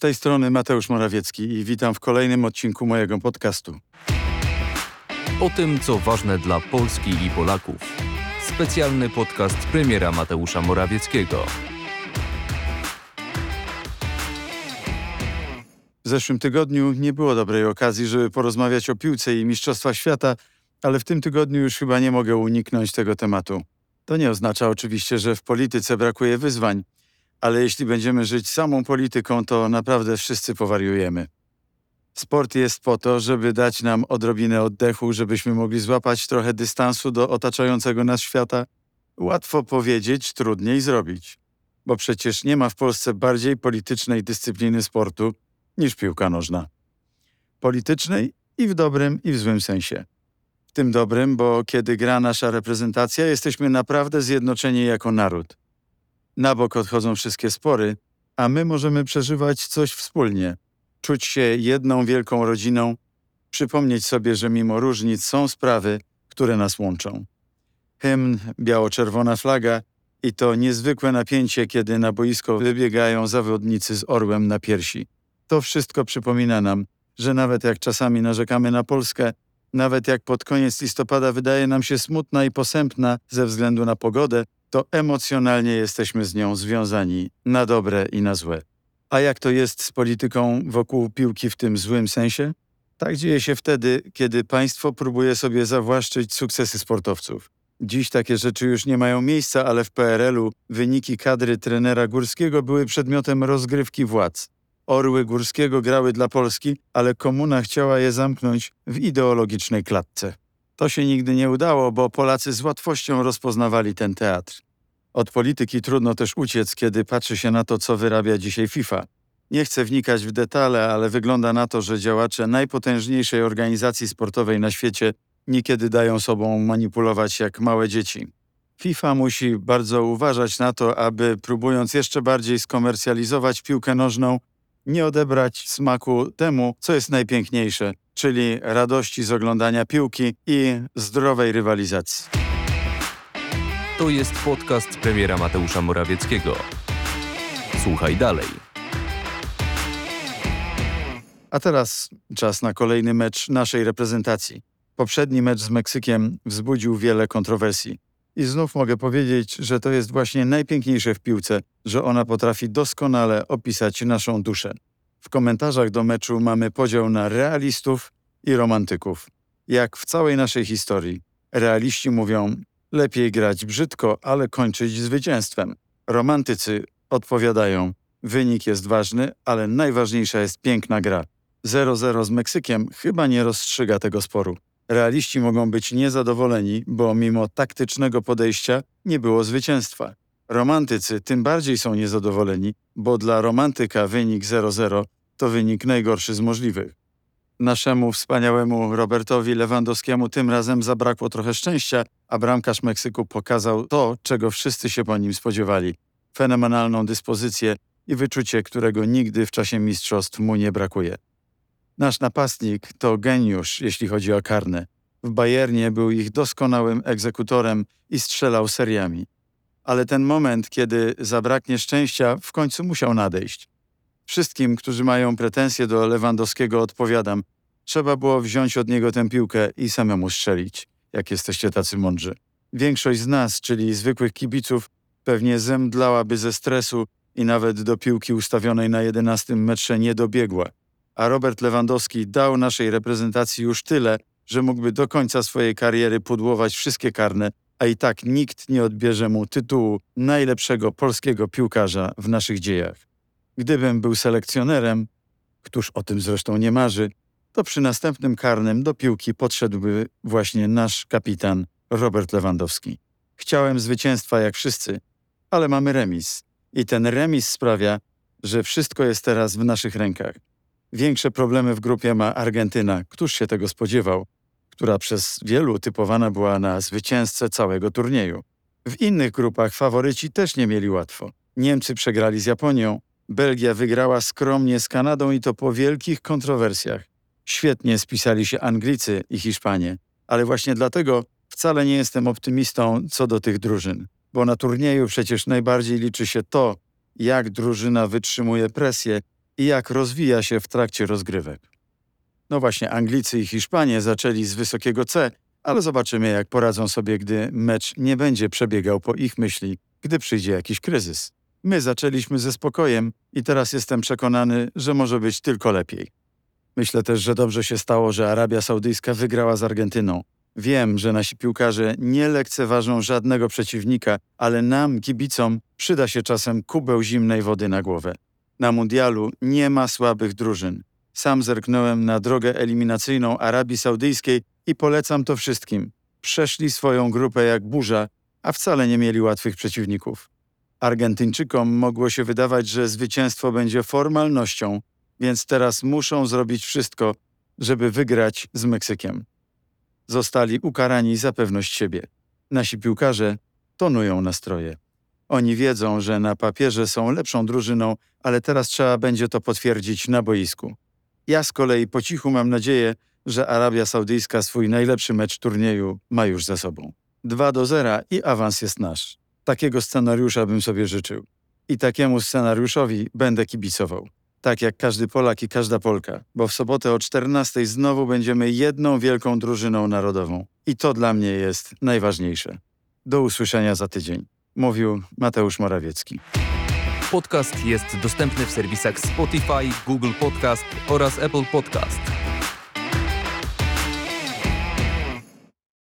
tej strony Mateusz Morawiecki i witam w kolejnym odcinku mojego podcastu. O tym, co ważne dla Polski i Polaków. Specjalny podcast premiera Mateusza Morawieckiego. W zeszłym tygodniu nie było dobrej okazji, żeby porozmawiać o piłce i Mistrzostwach Świata, ale w tym tygodniu już chyba nie mogę uniknąć tego tematu. To nie oznacza oczywiście, że w polityce brakuje wyzwań, ale jeśli będziemy żyć samą polityką, to naprawdę wszyscy powariujemy. Sport jest po to, żeby dać nam odrobinę oddechu, żebyśmy mogli złapać trochę dystansu do otaczającego nas świata. Łatwo powiedzieć, trudniej zrobić. Bo przecież nie ma w Polsce bardziej politycznej dyscypliny sportu niż piłka nożna. Politycznej i w dobrym, i w złym sensie. W tym dobrym, bo kiedy gra nasza reprezentacja, jesteśmy naprawdę zjednoczeni jako naród. Na bok odchodzą wszystkie spory, a my możemy przeżywać coś wspólnie, czuć się jedną wielką rodziną, przypomnieć sobie, że mimo różnic są sprawy, które nas łączą. Hymn, biało-czerwona flaga i to niezwykłe napięcie, kiedy na boisko wybiegają zawodnicy z orłem na piersi. To wszystko przypomina nam, że nawet jak czasami narzekamy na Polskę, nawet jak pod koniec listopada wydaje nam się smutna i posępna ze względu na pogodę, to emocjonalnie jesteśmy z nią związani na dobre i na złe. A jak to jest z polityką wokół piłki w tym złym sensie? Tak dzieje się wtedy, kiedy państwo próbuje sobie zawłaszczyć sukcesy sportowców. Dziś takie rzeczy już nie mają miejsca, ale w PRL-u wyniki kadry trenera Górskiego były przedmiotem rozgrywki władz. Orły Górskiego grały dla Polski, ale komuna chciała je zamknąć w ideologicznej klatce. To się nigdy nie udało, bo Polacy z łatwością rozpoznawali ten teatr. Od polityki trudno też uciec, kiedy patrzy się na to, co wyrabia dzisiaj FIFA. Nie chcę wnikać w detale, ale wygląda na to, że działacze najpotężniejszej organizacji sportowej na świecie niekiedy dają sobą manipulować jak małe dzieci. FIFA musi bardzo uważać na to, aby próbując jeszcze bardziej skomercjalizować piłkę nożną, nie odebrać smaku temu, co jest najpiękniejsze, czyli radości z oglądania piłki i zdrowej rywalizacji. To jest podcast premiera Mateusza Morawieckiego. Słuchaj dalej. A teraz czas na kolejny mecz naszej reprezentacji. Poprzedni mecz z Meksykiem wzbudził wiele kontrowersji. I znów mogę powiedzieć, że to jest właśnie najpiękniejsze w piłce, że ona potrafi doskonale opisać naszą duszę. W komentarzach do meczu mamy podział na realistów i romantyków. Jak w całej naszej historii. Realiści mówią, lepiej grać brzydko, ale kończyć zwycięstwem. Romantycy odpowiadają, wynik jest ważny, ale najważniejsza jest piękna gra. 0-0 z Meksykiem chyba nie rozstrzyga tego sporu. Realiści mogą być niezadowoleni, bo mimo taktycznego podejścia nie było zwycięstwa. Romantycy tym bardziej są niezadowoleni, bo dla romantyka wynik 0-0 to wynik najgorszy z możliwych. Naszemu wspaniałemu Robertowi Lewandowskiemu tym razem zabrakło trochę szczęścia, a bramkarz Meksyku pokazał to, czego wszyscy się po nim spodziewali. Fenomenalną dyspozycję i wyczucie, którego nigdy w czasie mistrzostw mu nie brakuje. Nasz napastnik to geniusz, jeśli chodzi o karne. W Bayernie był ich doskonałym egzekutorem i strzelał seriami. Ale ten moment, kiedy zabraknie szczęścia, w końcu musiał nadejść. Wszystkim, którzy mają pretensje do Lewandowskiego, odpowiadam: trzeba było wziąć od niego tę piłkę i samemu strzelić, jak jesteście tacy mądrzy. Większość z nas, czyli zwykłych kibiców, pewnie zemdlałaby ze stresu i nawet do piłki ustawionej na 11 metrze nie dobiegła. A Robert Lewandowski dał naszej reprezentacji już tyle, że mógłby do końca swojej kariery pudłować wszystkie karne, a i tak nikt nie odbierze mu tytułu najlepszego polskiego piłkarza w naszych dziejach. Gdybym był selekcjonerem, któż o tym zresztą nie marzy, to przy następnym karnym do piłki podszedłby właśnie nasz kapitan Robert Lewandowski. Chciałem zwycięstwa jak wszyscy, ale mamy remis. I ten remis sprawia, że wszystko jest teraz w naszych rękach. Większe problemy w grupie ma Argentyna, któż się tego spodziewał, która przez wielu typowana była na zwycięzcę całego turnieju. W innych grupach faworyci też nie mieli łatwo. Niemcy przegrali z Japonią, Belgia wygrała skromnie z Kanadą i to po wielkich kontrowersjach. Świetnie spisali się Anglicy i Hiszpanie, ale właśnie dlatego wcale nie jestem optymistą co do tych drużyn, bo na turnieju przecież najbardziej liczy się to, jak drużyna wytrzymuje presję i jak rozwija się w trakcie rozgrywek. No właśnie, Anglicy i Hiszpanie zaczęli z wysokiego C, ale zobaczymy, jak poradzą sobie, gdy mecz nie będzie przebiegał po ich myśli, gdy przyjdzie jakiś kryzys. My zaczęliśmy ze spokojem i teraz jestem przekonany, że może być tylko lepiej. Myślę też, że dobrze się stało, że Arabia Saudyjska wygrała z Argentyną. Wiem, że nasi piłkarze nie lekceważą żadnego przeciwnika, ale nam, kibicom, przyda się czasem kubeł zimnej wody na głowę. Na mundialu nie ma słabych drużyn. Sam zerknąłem na drogę eliminacyjną Arabii Saudyjskiej i polecam to wszystkim. Przeszli swoją grupę jak burza, a wcale nie mieli łatwych przeciwników. Argentyńczykom mogło się wydawać, że zwycięstwo będzie formalnością, więc teraz muszą zrobić wszystko, żeby wygrać z Meksykiem. Zostali ukarani za pewność siebie. Nasi piłkarze tonują nastroje. Oni wiedzą, że na papierze są lepszą drużyną, ale teraz trzeba będzie to potwierdzić na boisku. Ja z kolei po cichu mam nadzieję, że Arabia Saudyjska swój najlepszy mecz turnieju ma już za sobą. 2 do 0 i awans jest nasz. Takiego scenariusza bym sobie życzył. I takiemu scenariuszowi będę kibicował. Tak jak każdy Polak i każda Polka, bo w sobotę o 14 znowu będziemy jedną wielką drużyną narodową. I to dla mnie jest najważniejsze. Do usłyszenia za tydzień. Mówił Mateusz Morawiecki. Podcast jest dostępny w serwisach Spotify, Google Podcast oraz Apple Podcast.